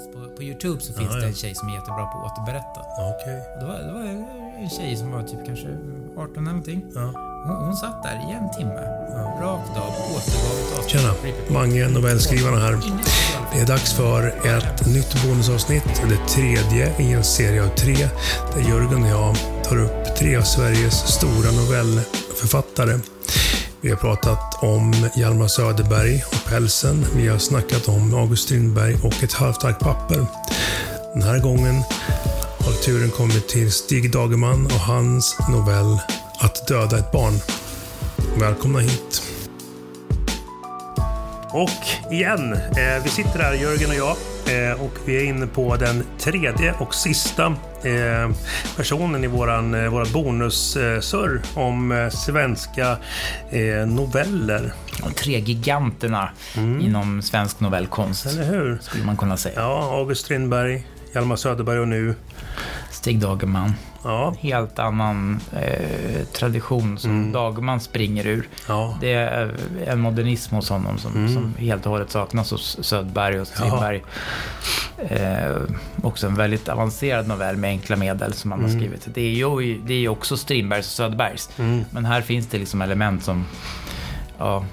finns på, på Youtube så finns Ja, det ja. en tjej som är jättebra på att återberätta. Okej. Det var, det var en, tjej som var typ kanske 18 eller någonting. Ja. Hon, hon satt där i en timme, rakt av, återgav ett. Tjena, Mange, novellskrivarna här. Det är dags för ett nytt bonusavsnitt, det tredje i en serie av tre, där Jörgen och jag tar upp tre av Sveriges stora novellförfattare. Vi har pratat om Hjalmar Söderberg och Pälsen. Vi har snackat om August Strindberg och Ett halvt ark papper. Den här gången har turen kommit till Stig Dagerman och hans novell Att döda ett barn. Välkomna hit. Och igen, eh, vi sitter här, Jörgen och jag, eh, och vi är inne på den tredje och sista eh, personen i våran, eh, våra bonussurr om svenska noveller. De tre giganterna inom svensk novellkonst, Eller hur? skulle man kunna säga. Ja, August Strindberg, Hjalmar Söderberg och nu. Stig Dagerman. Ja, Helt annan eh, tradition som Dagerman springer ur. ja, Det är en modernism hos honom som, som helt och hållet saknas hos Söderberg och Strindberg. Eh, också en väldigt avancerad novell med enkla medel som han har skrivit. Det är ju det är också Strindbergs och Söderbergs. Men här finns det liksom element som... Ja,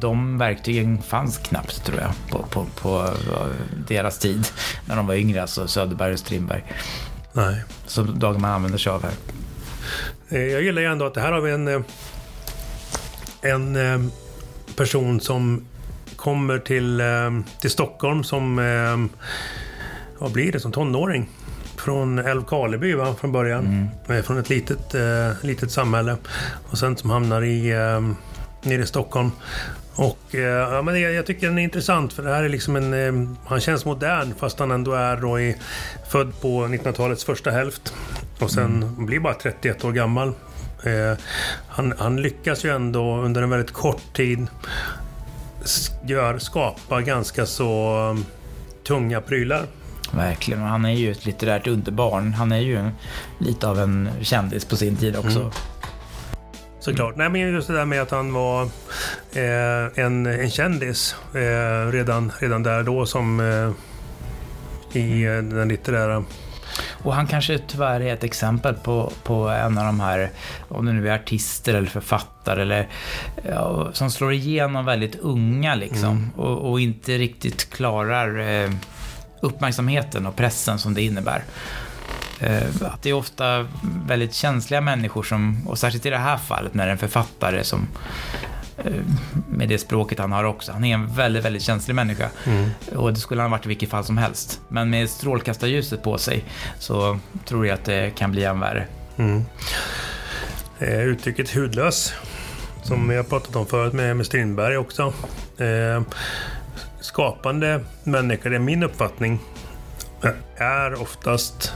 de verktygen fanns knappt tror jag på, på, på eh, deras tid. När de var yngre, alltså Söderberg och Strindberg. Nej. Som Dagerman använder sig av här. Eh, Jag gillar ju ändå att det här har vi en, eh, en eh, person som kommer till, till Stockholm som, vad blir det, som tonåring. Från Älvkarleby va, från början. Eh, Från ett litet, litet samhälle. Och sen som hamnar i, nere i Stockholm. Och eh, ja, men jag, jag tycker den är intressant för det här är liksom en... Eh, han känns modern fast han ändå är då i, född på 1900-talets första hälft. Och sen blir bara 31 år gammal. Eh, han, han lyckas ju ändå under en väldigt kort tid gör, skapa ganska så um, tunga prylar. Verkligen, han är ju ett litterärt underbarn. Han är ju lite av en kändis på sin tid också. Såklart. Nej, men just det där med att han var eh, en, en kändis eh, redan, redan där då som eh, i eh, den litterära... Och han kanske tyvärr är ett exempel på, på en av de här, om det nu är artister eller författare, eller, ja, som slår igenom väldigt unga liksom. Och, och inte riktigt klarar eh, uppmärksamheten och pressen som det innebär. Eh, att det är ofta väldigt känsliga människor som, och särskilt i det här fallet när det är en författare som eh, med det språket han har också. Han är en väldigt, väldigt känslig människa. Och det skulle han ha varit i vilket fall som helst. Men med strålkastarljuset på sig så tror jag att det kan bli än värre. Mm. Eh, uttrycket hudlös, som vi har pratat om förut med, med Strindberg också. Eh, skapande människor, det är min uppfattning, är oftast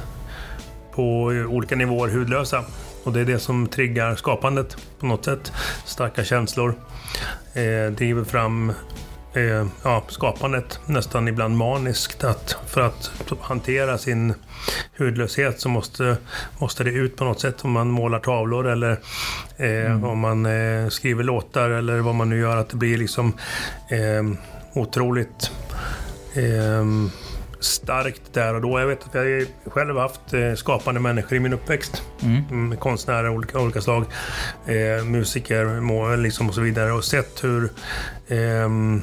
på olika nivåer hudlösa. Och det är det som triggar skapandet på något sätt. Starka känslor eh, driver fram eh, ja, skapandet nästan ibland maniskt. Att för att hantera sin hudlöshet så måste, måste det ut på något sätt. Om man målar tavlor eller eh, om man eh, skriver låtar eller vad man nu gör. Att det blir liksom eh, otroligt eh, starkt där och då. Jag vet att jag själv haft eh, skapande människor i min uppväxt. Mm. Konstnärer av olika, olika slag. Eh, musiker liksom och så vidare. Och sett hur ehm,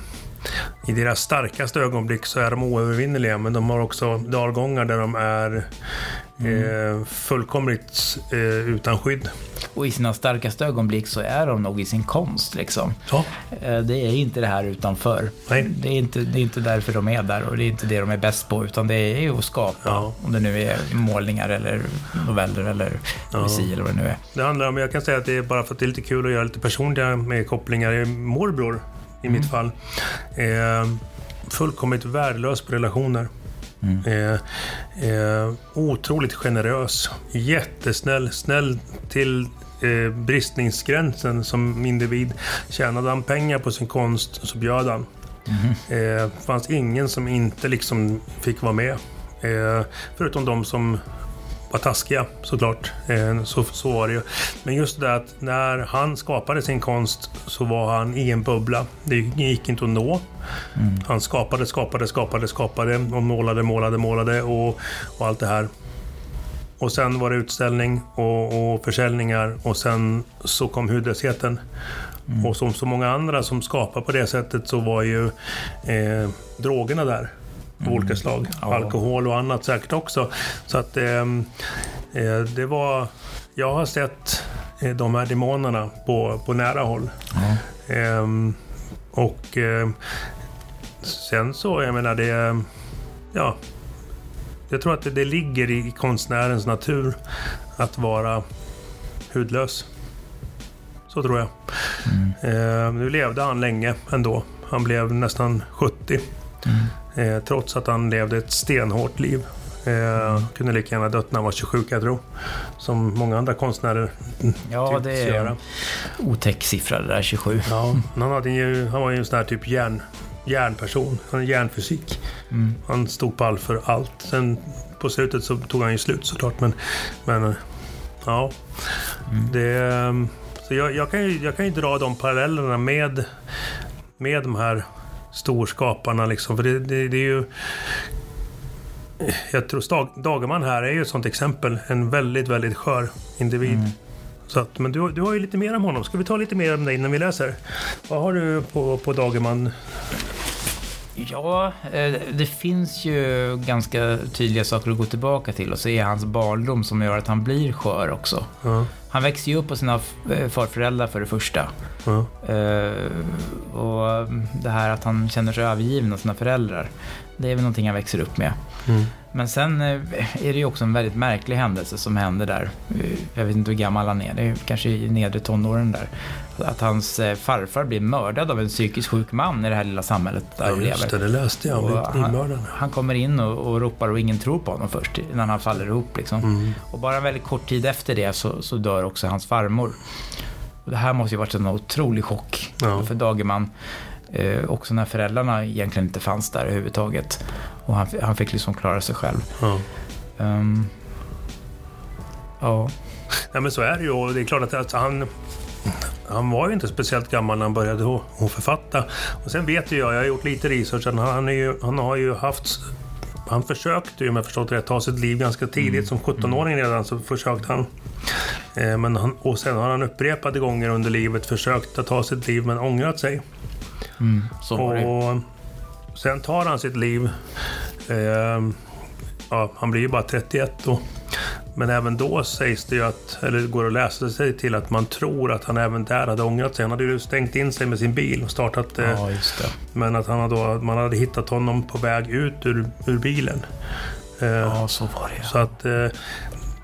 i deras starkaste ögonblick så är de oövervinneliga. Men de har också dalgångar där de är eh, fullkomligt eh, utan skydd. Och i sina starkaste ögonblick så är de nog i sin konst liksom. Ja. Eh, Det är inte det här utanför. Nej. Det är, inte, det är inte därför de är där och det är inte det de är bäst på. Utan det är ju att skapa. Ja. Om det nu är målningar eller noveller eller poesi eller vad det nu är. Det handlar om, jag kan säga att det är bara för att det är lite kul att göra lite personliga med kopplingar. Morbror, i mitt fall, eh, fullkomligt värdelös på relationer. Eh, eh, otroligt generös, jättesnäll, snäll till eh, bristningsgränsen som individ. Tjänade han pengar på sin konst så bjöd han. Eh, fanns ingen som inte liksom fick vara med. Eh, förutom de som var taskiga såklart. Eh, så, så var det ju. Men just det att när han skapade sin konst så var han i en bubbla. Det gick inte att nå. Mm. Han skapade, skapade, skapade, skapade och målade, målade, målade och, och allt det här. Och sen var det utställning och, och försäljningar och sen så kom hudlösheten. Mm. Och som så många andra som skapar på det sättet så var ju eh, drogerna där. Av mm. olika slag. Ja. Alkohol och annat säkert också. Så att eh, eh, det var... Jag har sett eh, de här demonerna på, på nära håll. Ja. Ehm, och eh, sen så, jag menar det... Ja, jag tror att det, det ligger i konstnärens natur att vara hudlös. Så tror jag. Mm. Eh, nu levde han länge ändå. Han blev nästan 70. Mm. Eh, trots att han levde ett stenhårt liv. Eh, kunde lika gärna dött när han var 27 kan jag tro. Som många andra konstnärer Ja, det är göra. otäck siffra det där, 27. Ja, han, hade ju, han var ju en sån här typ järn, järnperson. Han järnfysik. Mm. Han stod pall för allt. Sen på slutet så tog han ju slut såklart. Men, men ja, mm. det... Ehm, så jag, jag, kan ju, jag kan ju dra de parallellerna med, med de här storskaparna. Liksom. För det, det, det är ju... Jag tror Dagerman här är ju ett sånt exempel. En väldigt, väldigt skör individ. Mm. Så att, men du, du har ju lite mer om honom. Ska vi ta lite mer om dig innan vi läser? Vad har du på, på Dagerman? Ja, eh, det finns ju ganska tydliga saker att gå tillbaka till och så är hans barndom som gör att han blir skör också. Mm. Han växer ju upp på sina eh, farföräldrar för det första. Mm. Och det här att han känner sig övergiven av sina föräldrar, det är väl någonting han växer upp med. Mm. Men sen är det ju också en väldigt märklig händelse som händer där. Jag vet inte hur gammal han är, det är kanske i nedre tonåren där att hans eh, farfar blir mördad av en psykiskt sjuk man i det här lilla samhället där ja, de lever. det, det läste jag. Han, han, kommer in och, och, ropar och ingen tror på honom först, innan han faller ihop. Liksom. Mm. Och bara en väldigt kort tid efter det så, så dör också hans farmor. Och det här måste ju varit en otrolig chock ja. för Dagerman. Eh, också när föräldrarna egentligen inte fanns där överhuvudtaget. Och han, han fick liksom klara sig själv. Ja. Um, ja. ja men så är det ju och det är klart att alltså, han han var ju inte speciellt gammal när han började att författa. Och sen vet ju jag, jag har gjort lite research, han, är ju, han har ju haft han försökte ju, om jag förstått rätt, ta sitt liv ganska tidigt. Mm. Som 17-åring redan så försökte han. Eh, men han. Och sen har han upprepade gånger under livet försökt att ta sitt liv men ångrat sig. Mm, och sen tar han sitt liv. Eh, ja, han blir ju bara 31 då. Men även då sägs det ju att, eller går att läsa sig till att man tror att han även där hade ångrat sig. Han hade ju stängt in sig med sin bil och startat eh, ja, Men att han hade, man hade hittat honom på väg ut ur, ur bilen. Eh, ja, så var det Så att eh,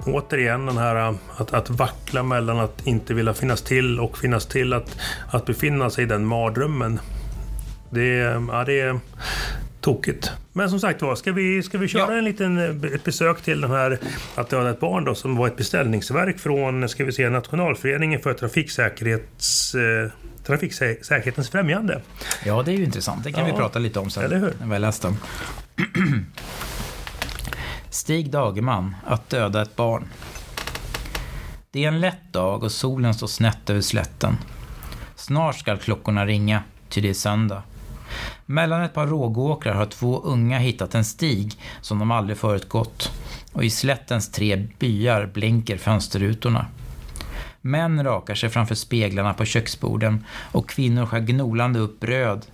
återigen den här att, att vackla mellan att inte vilja finnas till och finnas till att, att befinna sig i den mardrömmen. Det, ja, det är tokigt. Men som sagt var, ska vi, ska vi köra ja. en liten, eh, ett besök till den här Att döda ett barn då, som var ett beställningsverk från ska vi se, Nationalföreningen för trafiksäkerhets, eh, trafiksäkerhetens främjande. Ja, det är ju intressant. Det kan ja. vi prata lite om sen. Eller hur? När vi har läst den. Stig Dagerman, Att döda ett barn. Det är en lätt dag och solen står snett över slätten. Snart skall klockorna ringa, ty det är söndag. Mellan ett par rågåkrar har två unga hittat en stig som de aldrig förut gått. Och i slättens tre byar blänker fönsterrutorna. Män rakar sig framför speglarna på köksborden och kvinnor skär gnolande upp bröd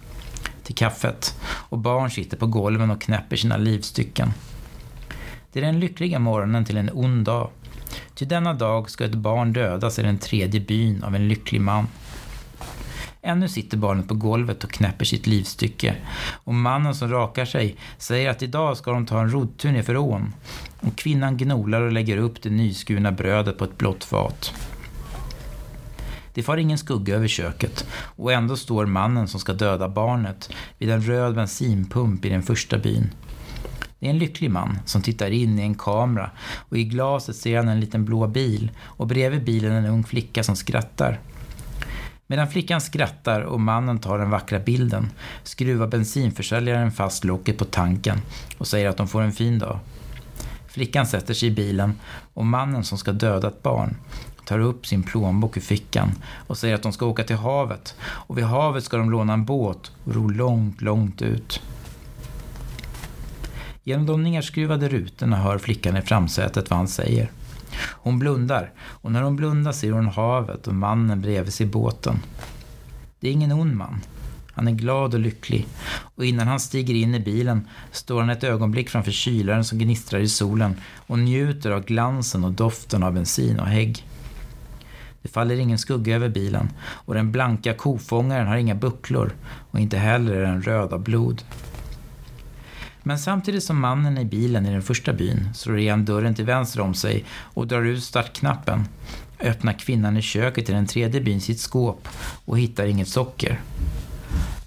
till kaffet och barn sitter på golven och knäpper sina livstycken. Det är den lyckliga morgonen till en ond dag. Till denna dag ska ett barn dödas i den tredje byn av en lycklig man. Ännu sitter barnet på golvet och knäpper sitt livstycke. Och mannen som rakar sig säger att idag ska de ta en roddtur nerför ån. Och kvinnan gnolar och lägger upp det nyskurna brödet på ett blått fat. Det far ingen skugga över köket och ändå står mannen som ska döda barnet vid en röd bensinpump i den första byn. Det är en lycklig man som tittar in i en kamera och i glaset ser han en liten blå bil och bredvid bilen en ung flicka som skrattar. Medan flickan skrattar och mannen tar den vackra bilden skruvar bensinförsäljaren fast locket på tanken och säger att de får en fin dag. Flickan sätter sig i bilen och mannen som ska döda ett barn tar upp sin plånbok ur fickan och säger att de ska åka till havet och vid havet ska de låna en båt och ro långt, långt ut. Genom de nerskruvade rutorna hör flickan i framsätet vad han säger. Hon blundar och när hon blundar ser hon havet och mannen bredvid sig i båten. Det är ingen ond man. Han är glad och lycklig och innan han stiger in i bilen står han ett ögonblick framför kylaren som gnistrar i solen och njuter av glansen och doften av bensin och hägg. Det faller ingen skugga över bilen och den blanka kofångaren har inga bucklor och inte heller är den röd av blod. Men samtidigt som mannen i bilen i den första byn slår igen dörren till vänster om sig och drar ut startknappen öppnar kvinnan i köket i den tredje byn sitt skåp och hittar inget socker.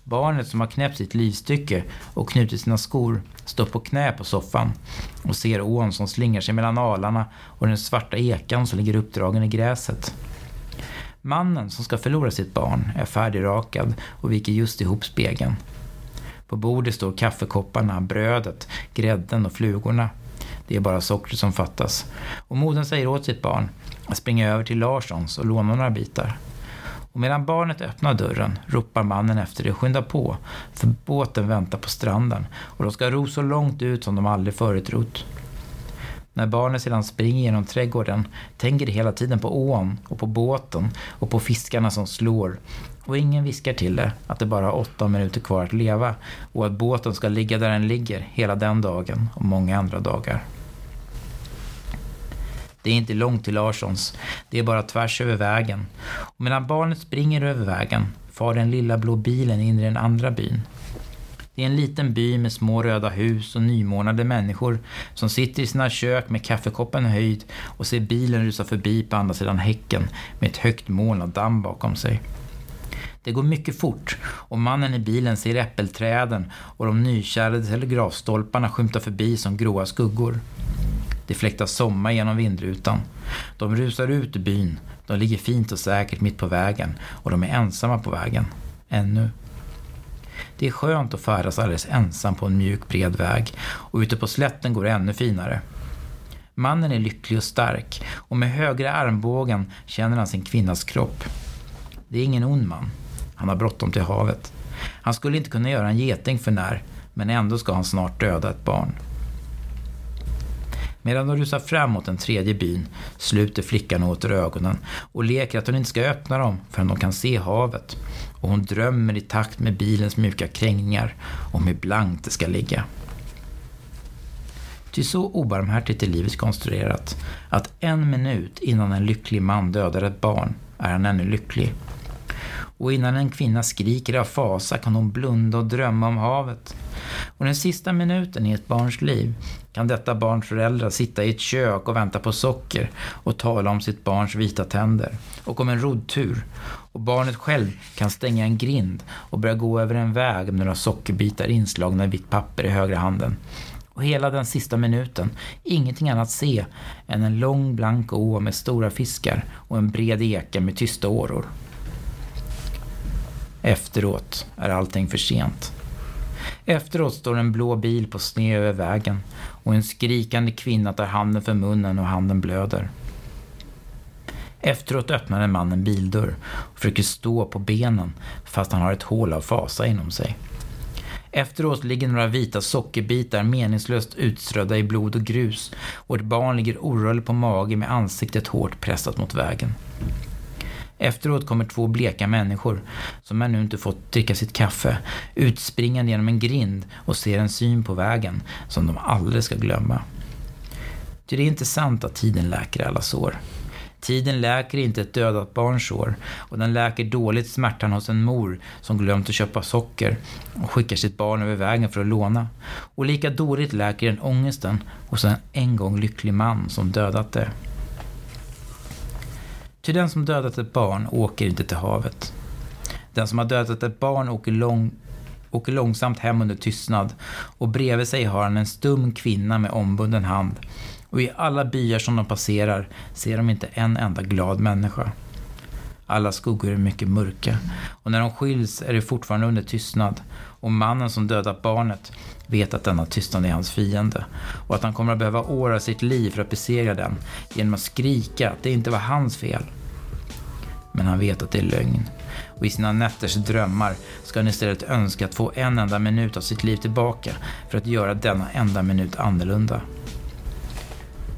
Barnet som har knäppt sitt livstycke och knutit sina skor står på knä på soffan och ser ån som slingar sig mellan alarna och den svarta ekan som ligger uppdragen i gräset. Mannen som ska förlora sitt barn är färdigrakad och viker just ihop spegeln. På bordet står kaffekopparna, brödet, grädden och flugorna. Det är bara sockret som fattas. Och modern säger åt sitt barn att springa över till Larssons och låna några bitar. Och medan barnet öppnar dörren ropar mannen efter det skynda på, för båten väntar på stranden och de ska ro så långt ut som de aldrig förut rott. När barnet sedan springer genom trädgården tänker det hela tiden på ån och på båten och på fiskarna som slår. Och ingen viskar till det att det bara har åtta minuter kvar att leva och att båten ska ligga där den ligger hela den dagen och många andra dagar. Det är inte långt till Larssons, det är bara tvärs över vägen. Och medan barnet springer över vägen far den lilla blå bilen in i den andra byn. Det är en liten by med små röda hus och nymånade människor som sitter i sina kök med kaffekoppen höjd och ser bilen rusa förbi på andra sidan häcken med ett högt moln av damm bakom sig. Det går mycket fort och mannen i bilen ser äppelträden och de nykärrade telegrafstolparna skymtar förbi som gråa skuggor. Det fläktar sommar genom vindrutan. De rusar ut ur byn. De ligger fint och säkert mitt på vägen och de är ensamma på vägen. Ännu. Det är skönt att färdas alldeles ensam på en mjuk bred väg och ute på slätten går det ännu finare. Mannen är lycklig och stark och med högra armbågen känner han sin kvinnas kropp. Det är ingen ond man. Han har bråttom till havet. Han skulle inte kunna göra en geting för när, men ändå ska han snart döda ett barn. Medan de rusar fram mot den tredje byn sluter flickan åter ögonen och leker att hon inte ska öppna dem förrän de kan se havet. Och hon drömmer i takt med bilens mjuka krängningar om hur blankt det ska ligga. Ty så obarmhärtigt är livet konstruerat att en minut innan en lycklig man dödar ett barn är han ännu lycklig. Och innan en kvinna skriker av fasa kan hon blunda och drömma om havet. Och den sista minuten i ett barns liv kan detta barns föräldrar sitta i ett kök och vänta på socker och tala om sitt barns vita tänder och om en roddtur. Och barnet själv kan stänga en grind och börja gå över en väg med några sockerbitar inslagna i vitt papper i högra handen. Och hela den sista minuten, ingenting annat se än en lång blank å med stora fiskar och en bred eka med tysta åror. Efteråt är allting för sent. Efteråt står en blå bil på sned över vägen och en skrikande kvinna tar handen för munnen och handen blöder. Efteråt öppnar en man en bildörr och försöker stå på benen fast han har ett hål av fasa inom sig. Efteråt ligger några vita sockerbitar meningslöst utströdda i blod och grus och ett barn ligger orörligt på mage med ansiktet hårt pressat mot vägen. Efteråt kommer två bleka människor, som ännu inte fått dricka sitt kaffe, utspringande genom en grind och ser en syn på vägen som de aldrig ska glömma. Ty det är inte sant att tiden läker alla sår. Tiden läker inte ett dödat barns sår och den läker dåligt smärtan hos en mor som glömt att köpa socker och skickar sitt barn över vägen för att låna. Och lika dåligt läker den ångesten hos en en gång lycklig man som dödat det. Ty den som dödat ett barn åker inte till havet. Den som har dödat ett barn åker, lång, åker långsamt hem under tystnad och bredvid sig har han en stum kvinna med ombunden hand. Och i alla byar som de passerar ser de inte en enda glad människa. Alla skuggor är mycket mörka. Och när de skiljs är det fortfarande under tystnad. Och mannen som dödat barnet vet att denna tystnad är hans fiende. Och att han kommer att behöva år av sitt liv för att besegra den. Genom att skrika att det inte var hans fel. Men han vet att det är lögn. Och i sina nätters drömmar ska han istället önska att få en enda minut av sitt liv tillbaka för att göra denna enda minut annorlunda.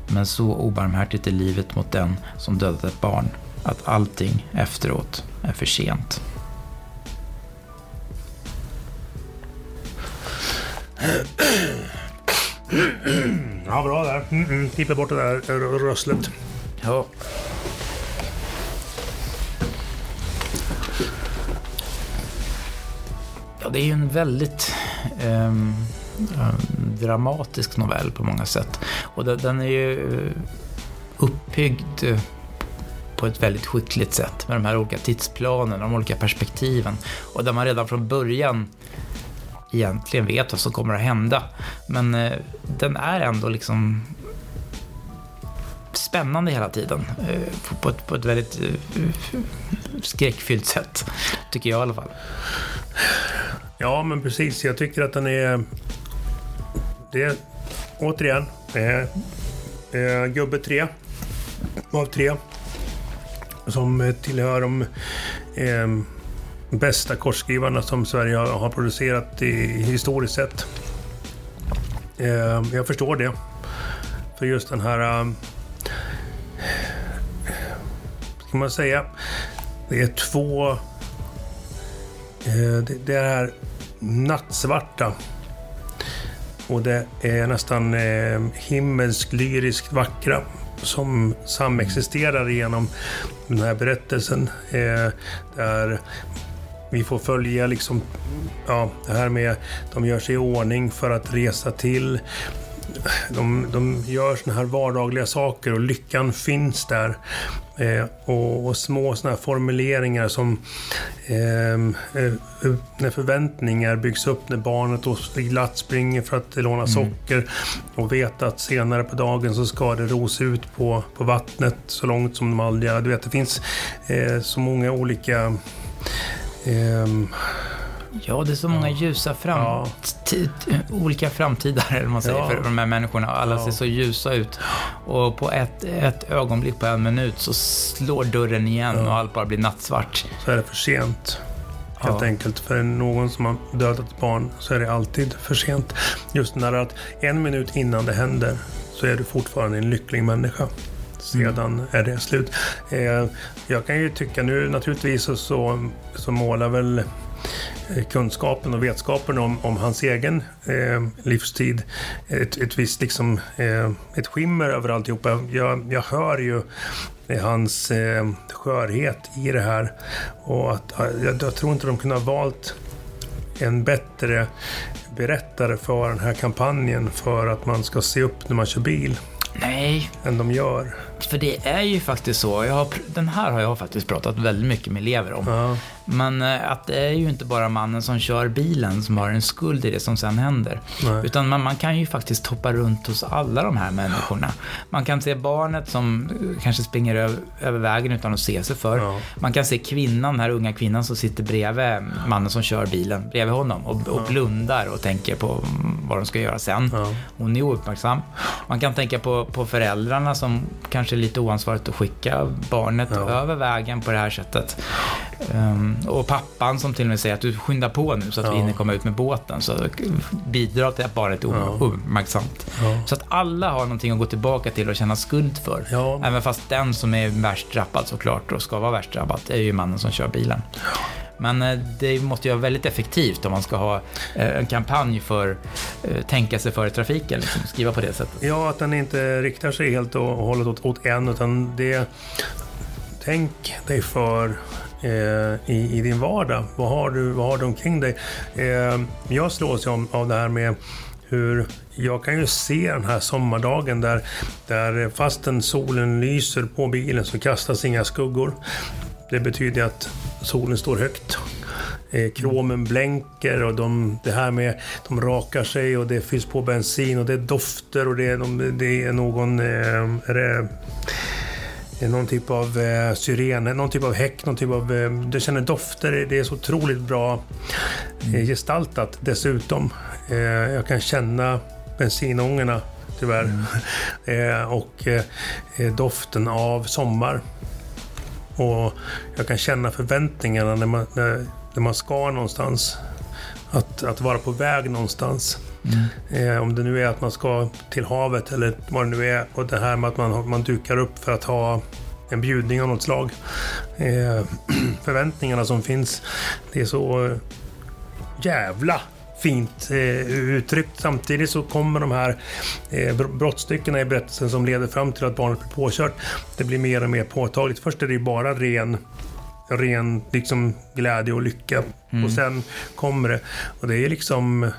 Men så obarmhärtigt är livet mot den som dödat ett barn att allting efteråt är för sent. Ja, bra där. Mm -mm. Klipper bort det där rösslet. Ja. Ja, det är ju en väldigt um, dramatisk novell på många sätt. Och den är ju eh, uppbyggd eh, på ett väldigt skickligt sätt med de här olika tidsplanerna, de olika perspektiven. Och där man redan från början egentligen vet vad som kommer att hända. Men eh, den är ändå liksom spännande hela tiden. Eh, på, ett, på ett väldigt eh, skräckfyllt sätt, tycker jag i alla fall. Ja, men precis. Jag tycker att den är... Det är återigen eh, eh, gubbe 3 av 3 som tillhör de eh, bästa kortskrivarna som Sverige har producerat i, historiskt sett. Eh, jag förstår det. För just den här... Eh, ska man säga? Det är två... Eh, det, det är nattsvarta. Och det är nästan eh, himmelsk lyriskt vackra som samexisterar genom den här berättelsen. Eh, där vi får följa liksom, ja, det här med de gör sig i ordning för att resa till. De, de gör såna här vardagliga saker och lyckan finns där. Eh, och, och, små såna här formuleringar som ehm, eh, när förväntningar byggs upp när barnet då glatt springer för att låna mm. socker och vet att senare på dagen så ska det ros ut på, på vattnet så långt som de aldrig... Du vet, det finns eh, så många olika Um, ja, det är så många ljusa fram ja. olika framtider, eller man säger, ja. för de här människorna. Alla ja. ser så ljusa ut. Och på ett, ett ögonblick, på en minut, så slår dörren igen och allt bara blir nattsvart. Så är det för sent. Helt enkelt. För någon som har dödat ett barn så är det alltid för sent. Just den där att en minut innan det händer så är du fortfarande en lycklig människa sedan mm. är det slut. Eh, jag kan ju tycka nu naturligtvis så, så, målar väl eh, kunskapen och vetskapen om, om hans egen eh, livstid. Ett, ett visst liksom, eh, ett skimmer över alltihopa. Jag, jag hör ju hans eh, skörhet i det här. Och att, jag, jag tror inte de kunde ha valt en bättre berättare för den här kampanjen för att man ska se upp när man kör bil. Nej. Än de gör. För det är ju faktiskt så. Jag har, den här har jag faktiskt pratat väldigt mycket med elever om. Ja. Men eh, att det är ju inte bara mannen som kör bilen som har en skuld i det som sen händer. Nej. Utan man, man, kan ju faktiskt hoppa runt hos alla de här människorna. Man kan se barnet som eh, kanske springer över, över vägen utan att se sig för. Ja. Man kan se kvinnan, den här unga kvinnan som sitter bredvid mannen som kör bilen, bredvid honom och, och ja. blundar och tänker på vad de ska göra sen. Hon är ouppmärksam. Man kan tänka på, på föräldrarna som kanske är lite oansvarigt att skicka barnet över vägen på det här sättet. Um, och pappan som till och med säger att du skyndar på nu så att ja. vi hinner komma ut med båten. Så bidrar till att barnet är ouppmärksamt. Ja. Så att alla har någonting att gå tillbaka till och känna skuld för. Ja. Även fast den som är värst drabbad såklart och ska vara värst drabbad är ju mannen som kör bilen. Men eh, det måste ju vara väldigt effektivt om man ska ha eh, en kampanj för att tänka sig för i trafiken, liksom, skriva på det sättet. Ja, att den inte riktar sig helt och hållet åt, åt en, utan det... Tänk dig för eh, i, i, din vardag. Vad har du, vad har du omkring dig? Eh, jag slås ju av det här med hur jag kan ju se den här sommardagen där, där fastän solen lyser på bilen så kastas inga skuggor. Det betyder att solen står högt. Eh, kromen blänker och de, det här med de rakar sig och det fylls på bensin och det är dofter och det är, de, det är någon... Eh, är det, någon typ av eh, syren, någon typ av häck, någon typ av... Eh, du känner dofter, det är så otroligt bra eh, gestaltat dessutom. Eh, jag kan känna bensinångorna tyvärr. eh, och doften av sommar. Och jag kan känna förväntningarna när man, när, när man ska någonstans. Att, att vara på väg någonstans. Mm. Eh, om det nu är att man ska till havet eller vad det nu är. Och det här med att man, man dukar upp för att ha en bjudning av något slag. Eh, förväntningarna som finns. Det är så jävla fint eh, uttryckt. Samtidigt så kommer de här eh, brottstyckena i berättelsen som leder fram till att barnet blir påkört. Det blir mer och mer påtagligt. Först är det ju bara ren ren liksom, glädje och lycka. Mm. Och sen kommer det. Och det är liksom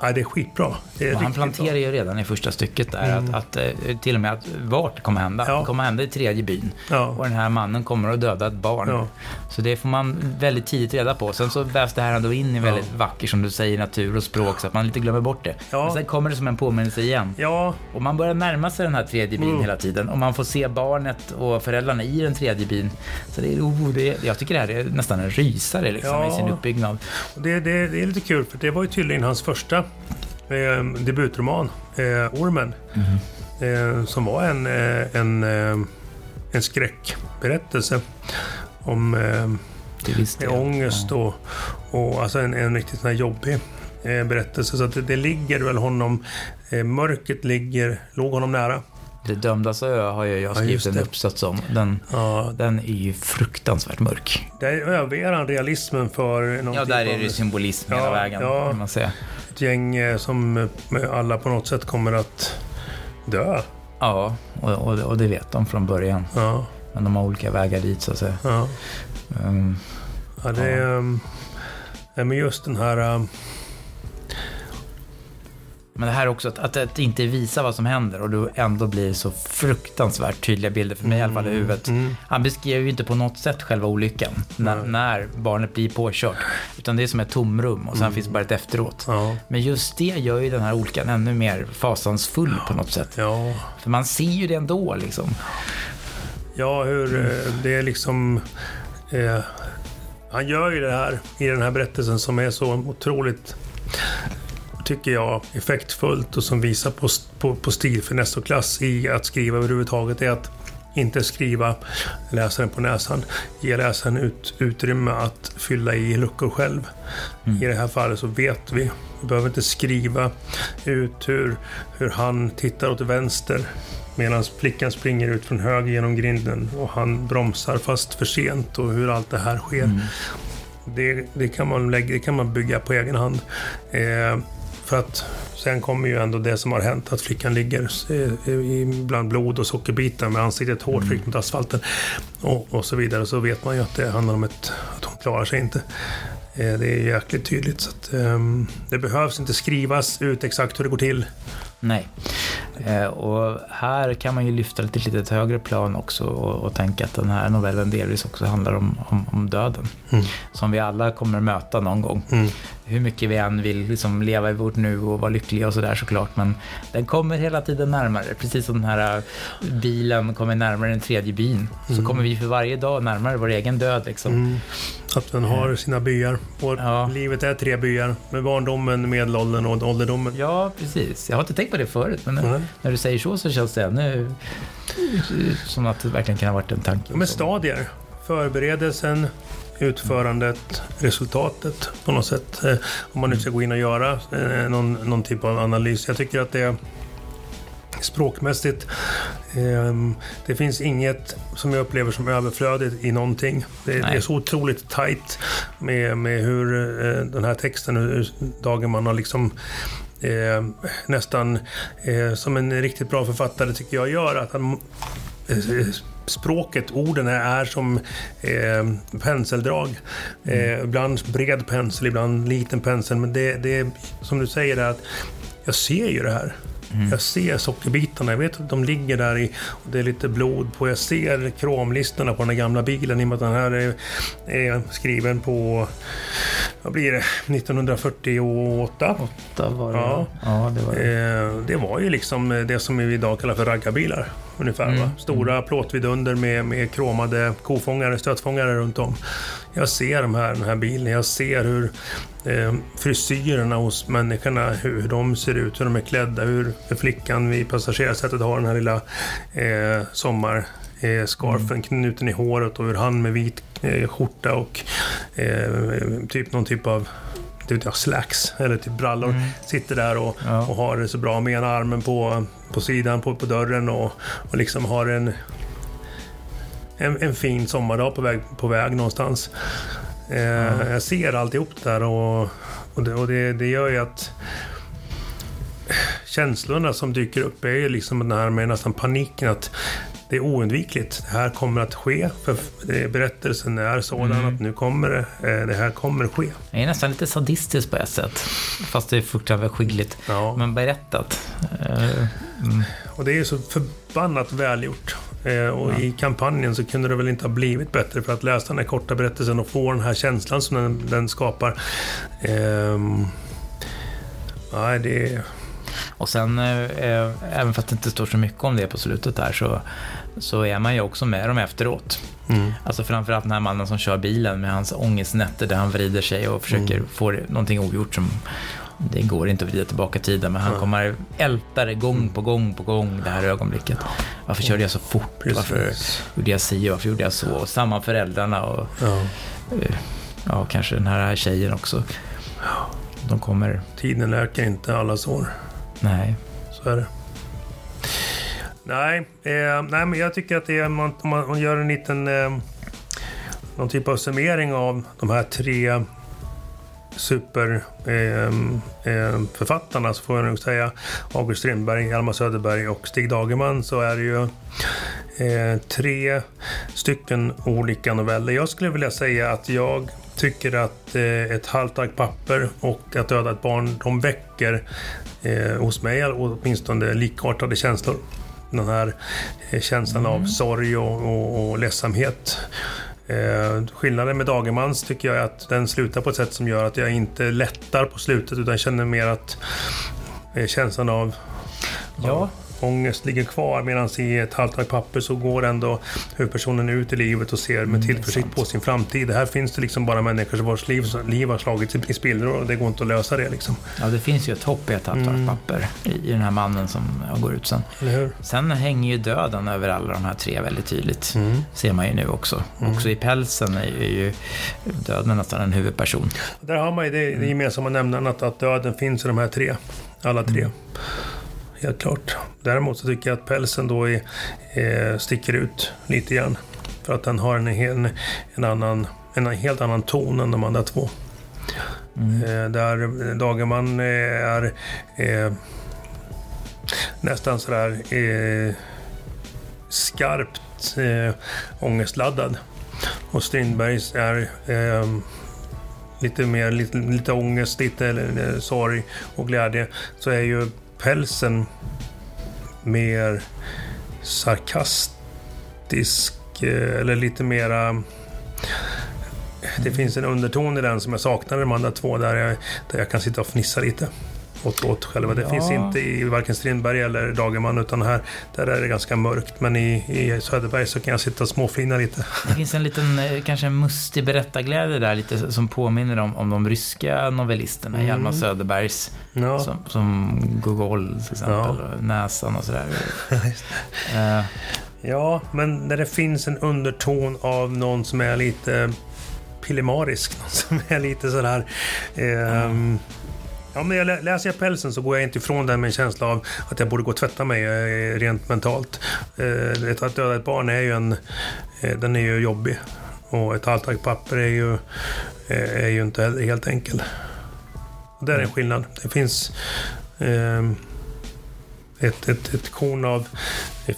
Ja, det är skitbra. Det är han planterar ju redan i första stycket där mm. att, att, eh, till och med att vart det kommer hända. Ja. Det kommer hända i tredje byn. Ja. Och den här mannen kommer att döda ett barn. Ja. Så det får man väldigt tidigt reda på. Sen så vävs det här ändå in i väldigt vacker, som du säger, natur och språk så att man lite glömmer bort det. Men sen kommer det som en påminnelse igen. Och man börjar närma sig den här tredje byn mm. hela tiden. Och man får se barnet och föräldrarna i den tredje byn. Så det är, oh, det är, jag tycker det här är nästan en rysare liksom, i sin uppbyggnad. Det, det, det är lite kul, för det var ju tydligen hans första eh, debutroman, eh, Ormen. Mm. Eh, som var en, eh, en, eh, en skräckberättelse om eh, ångest ja. och, och alltså en, en riktigt sån här jobbig eh, berättelse. Så det, det, ligger väl honom, mörkret ligger, låg honom nära. Det dömdas ö har jag, jag skrivit ja, en uppsats om. Den, ja. den är ju fruktansvärt mörk. Där överger han realismen för någon Ja, där är det symbolism hela vägen. Ja. Man säga ett gäng eh, som alla på något sätt kommer att dö. Ja, och, och, och det vet de från början. Ja. Men de har olika vägar dit så att säga. Ja, um, ja det är... Um, men just den här... Um, men det här också att, att, att inte visa vad som händer och du ändå blir så fruktansvärt tydliga bilder, för mig i alla fall i mm, huvudet. Mm. Han beskriver ju inte på något sätt själva olyckan, när, när, barnet blir påkört. Utan det är som ett tomrum och sen mm. finns bara ett efteråt. Ja. Men just det gör ju den här olyckan ännu mer fasansfull på något sätt. Ja. För man ser ju det ändå liksom. Ja, hur eh, det är liksom... Eh, han gör ju det här i den här berättelsen som är så otroligt tycker jag, effektfullt och som visar på, på, på stilfiness och klass i att skriva överhuvudtaget är att inte skriva läsaren på näsan. Ge läsaren ut, utrymme att fylla i luckor själv. Mm. I det här fallet så vet vi. Vi behöver inte skriva ut hur, hur han tittar åt vänster medan flickan springer ut från höger genom grinden och han bromsar fast för sent och hur allt det här sker. Mm. Det, det, kan man lägga, det kan man bygga på egen hand. Eh, för att sen kommer ju ändå det som har hänt, att flickan ligger bland blod och sockerbitar med ansiktet hårt mm. mot asfalten och, och, så vidare. Så vet man ju att det handlar om ett, att hon klarar sig inte. Eh, det är jäkligt tydligt. Så att, um, det behövs inte skrivas ut exakt hur det går till. Nej. Eh, och här kan man ju lyfta det till ett lite högre plan också och, och tänka att den här novellen delvis också handlar om, om, om döden. Mm. Som vi alla kommer möta någon gång. Mm. Hur mycket vi än vill liksom leva i vårt nu och vara lyckliga och sådär såklart. Men den kommer hela tiden närmare. Precis som den här bilen kommer närmare den tredje byn. Så mm. kommer vi för varje dag närmare vår egen död. Liksom. Att den har sina byar. Och ja. Livet är tre byar. Med barndomen, medelåldern och ålderdomen. Ja, precis. Jag har inte tänkt på det förut. Men mm. när du säger så så känns det ännu som att det verkligen kan ha varit en tanke. Med stadier. Förberedelsen, utförandet, resultatet på något sätt. Eh, om man nu ska gå in och göra eh, någon, någon typ av analys. Jag tycker att det språkmässigt. Ehm, det finns inget som jag upplever som överflödigt i någonting. Det, det är så otroligt tajt med, med hur eh, den här texten, hur Dagerman har liksom eh, nästan eh, som en riktigt bra författare tycker jag gör. Att han, eh, språket, orden är, är som eh, penseldrag. Mm. Eh, ibland bred pensel, ibland liten pensel. Men det, det som du säger är att jag ser ju det här. Mm. Jag ser sockerbitarna, jag vet att de ligger där i, och det är lite blod på. Jag ser kromlistorna på den gamla bilen i och med att den här är, är skriven på vad blir det, 1948. Åtta var det. Ja. ja det var det. Eh, det var ju liksom det som vi idag kallar för raggarbilar. Ungefär, Mm. va? Stora plåtvidunder med, med kromade kofångare, stötfångare runt om. Jag ser de här, den här bilen, jag ser hur eh, frisyrerna hos människorna, hur de ser ut, hur de är klädda, hur flickan vid passagerarsätet har den här lilla eh, sommar eh, scarfen knuten i håret och hur han med vit eh, skjorta och eh, typ någon typ av vet jag, slacks eller typ brallor. Sitter där och, Ja. och har det så bra med ena armen på, på sidan på, på dörren och, och liksom har en, en, en fin sommardag på väg, på väg någonstans. Eh, Jag ser alltihop där och, och, det, och det, det gör ju att känslorna som dyker upp är ju liksom den här med nästan paniken att det är oundvikligt. Det här kommer att ske. För berättelsen är sådan att nu kommer det, eh, det här kommer att ske. Det är nästan lite sadistiskt på ett sätt. Fast det är fruktansvärt skickligt. Ja. Men berättat. Eh, mm. Och det är så förbannat välgjort. Eh, och i kampanjen så kunde det väl inte ha blivit bättre för att läsa den här korta berättelsen och få den här känslan som den, den skapar. Ehm, nej, det är... Och sen, eh, eh, även fast det inte står så mycket om det på slutet där, så, så är man ju också med dem efteråt. Mm. Alltså framförallt den här mannen som kör bilen med hans ångestnätter där han vrider sig och försöker Mm. få någonting ogjort som det går inte att vrida tillbaka tiden, men han Nej. kommer älta det gång på gång på gång det här ögonblicket. Varför körde jag så fort? Varför Precis. gjorde jag si och varför gjorde jag så? Och samma föräldrarna och Ja. eh, ja, kanske den här tjejen också. De kommer, Tiden läker inte alla sår nej. Så är det. Nej, eh, nej men jag tycker att det är, om man, man gör en liten eh, någon typ av summering av de här tre superförfattarna eh, eh, så får jag nog säga August Strindberg, Hjalmar Söderberg och Stig Dagerman så är det ju eh, tre stycken olika noveller. Jag skulle vilja säga att jag tycker att eh, Ett halvt ark papper och Att döda ett barn, de väcker eh, hos mig åtminstone likartade känslor. Den här eh, känslan av sorg och, och, och ledsamhet. Eh, skillnaden med Dagermans tycker jag är att den slutar på ett sätt som gör att jag inte lättar på slutet utan känner mer att eh, känslan av Ja. Ångest ligger kvar medan i ett halvt papper så går ändå huvudpersonen ut i livet och ser med tillförsikt på sin framtid. Här finns det liksom bara människor vars liv, liv har slagits i spillror och det går inte att lösa det liksom. Ja, det finns ju ett hopp i ett halvt Mm. papper i, den här mannen som går ut sen. Sen hänger ju döden över alla de här tre väldigt tydligt. Mm. Ser man ju nu också. Också i pälsen är ju, döden nästan en huvudperson. Där har man ju det, det gemensamma nämnaren att, att döden finns i de här tre. Alla tre. Helt klart. Däremot så tycker jag att pälsen då är, eh, sticker ut lite grann. För att den har en, en, en, annan, en helt annan ton än de andra två. Eh, där Dagerman eh, är eh, nästan sådär eh, skarpt eh, ångestladdad. Och Strindbergs är eh, lite mer lite, lite ångest, lite eh, sorg och glädje. Så är ju pälsen mer sarkastisk eh, eller lite mera det finns en underton i den som jag saknar i de andra två där jag, där jag kan sitta och fnissa lite åt, åt själva. Det Ja. finns inte i varken Strindberg eller Dagerman utan här där är det ganska mörkt. Men i, i Söderberg så kan jag sitta och småflina lite. Det finns en liten, eh, kanske en mustig berättarglädje där lite som påminner om, om de ryska novellisterna. Mm. Hjalmar Söderbergs, Ja, som, som Gogol till exempel, Ja. och Näsan och sådär. Eh, ja, men när det finns en underton av någon som är lite pillemarisk, någon som är lite sådär... ehm, Ja, men jag lä- läser jag pälsen så går jag inte ifrån den med en känsla av att jag borde gå och tvätta mig eh, rent mentalt. Eh, att döda ett barn är ju en... eh, Den är ju jobbig. Och ett halvt ark papper är ju, är ju inte helt enkel. Och där är en skillnad. Det finns ehm, ett, ett, ett korn av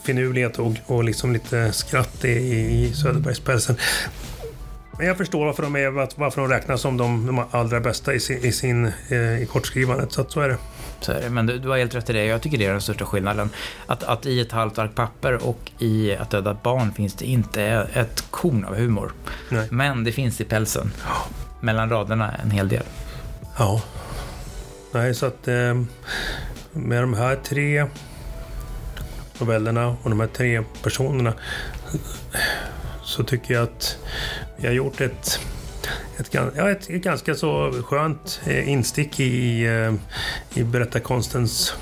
finurlighet och, och liksom lite skratt i, i Söderbergspälsen. Jag förstår varför de, är, varför de räknas som de, de allra bästa i, sin, i, sin, eh, i kortskrivandet. Så att så är det. Så är det. Men du, du har helt rätt i det. Jag tycker det är den största skillnaden. Att, att i ett halvt ark papper och i Att döda ett barn finns det inte ett korn av humor. Nej. Men det finns i pälsen. mellan raderna en hel del. Ja. Nej, så att eh, med de här tre novellerna och de här tre personerna så tycker jag att vi har gjort ett ett, ja, ett, ett ganska så skönt eh, instick i, eh, i berättarkonstens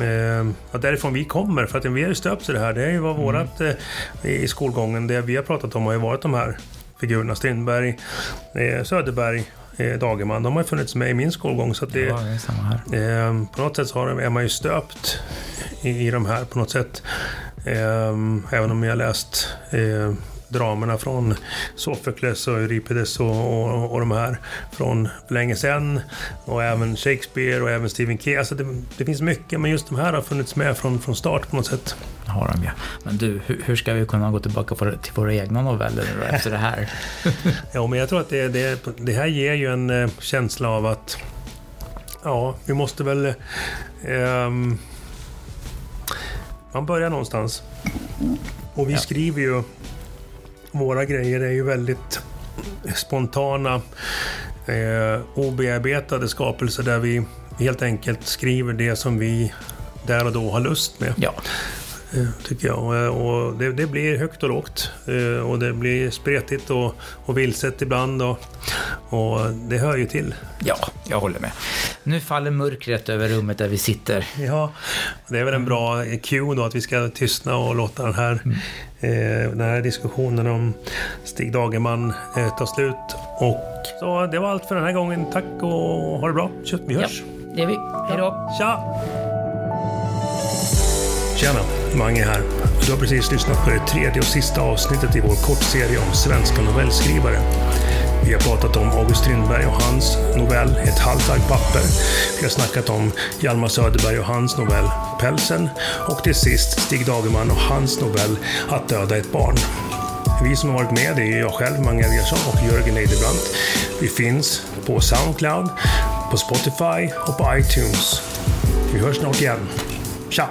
eh, därifrån vi kommer. För att vi har ju stöpts i det här. Det är ju vad mm. vårat eh, i skolgången, det vi har pratat om har ju varit de här figurerna. Strindberg, eh, Söderberg, eh, Dagerman. De har ju funnits med i min skolgång. Så det, ja, det är samma här. Eh, på något sätt så har, är man ju stöpt i, i de här på något sätt. Eh, även om jag har läst eh, dramerna från Sophocles och Euripides och, och, och de här från för länge sedan. Och även Shakespeare och även Stephen King. Alltså det, det, finns mycket, men just de här har funnits med från, från start på något sätt. Har de ja. Men du, hur, hur ska vi kunna gå tillbaka till våra egna noveller efter det här? ja, men jag tror att det, det, det här ger ju en eh, känsla av att ja, vi måste väl... Eh, man börjar någonstans. Och vi ja. skriver ju våra grejer är ju väldigt spontana, eh, obearbetade skapelser där vi helt enkelt skriver det som vi där och då har lust med. Ja. Eh, tycker jag. Och det, det, blir högt och lågt. Eh, och det blir spretigt och, och vilset ibland. Och, och det hör ju till. Ja, jag håller med. Nu faller mörkret över rummet där vi sitter. Ja, det är väl en bra cue då att vi ska tystna och låta den här, mm. eh, den här diskussionen om Stig Dagerman eh, ta slut. Och så det var allt för den här gången. Tack och ha det bra. Vi hörs. Ja, det gör vi. Hej då. Tja! Tjena, Mange här. Du har precis lyssnat på det tredje och sista avsnittet i vår kortserie om svenska novellskrivare. Vi har pratat om August Strindberg och hans novell Ett halvt ark papper. Vi har snackat om Hjalmar Söderberg och hans novell Pälsen. Och till sist Stig Dagerman och hans novell Att döda ett barn. Vi som har varit med det är jag själv, Mange Eliasson och Jörgen Eidebrandt. Vi finns på Soundcloud, på Spotify och på iTunes. Vi hörs snart igen. Tja!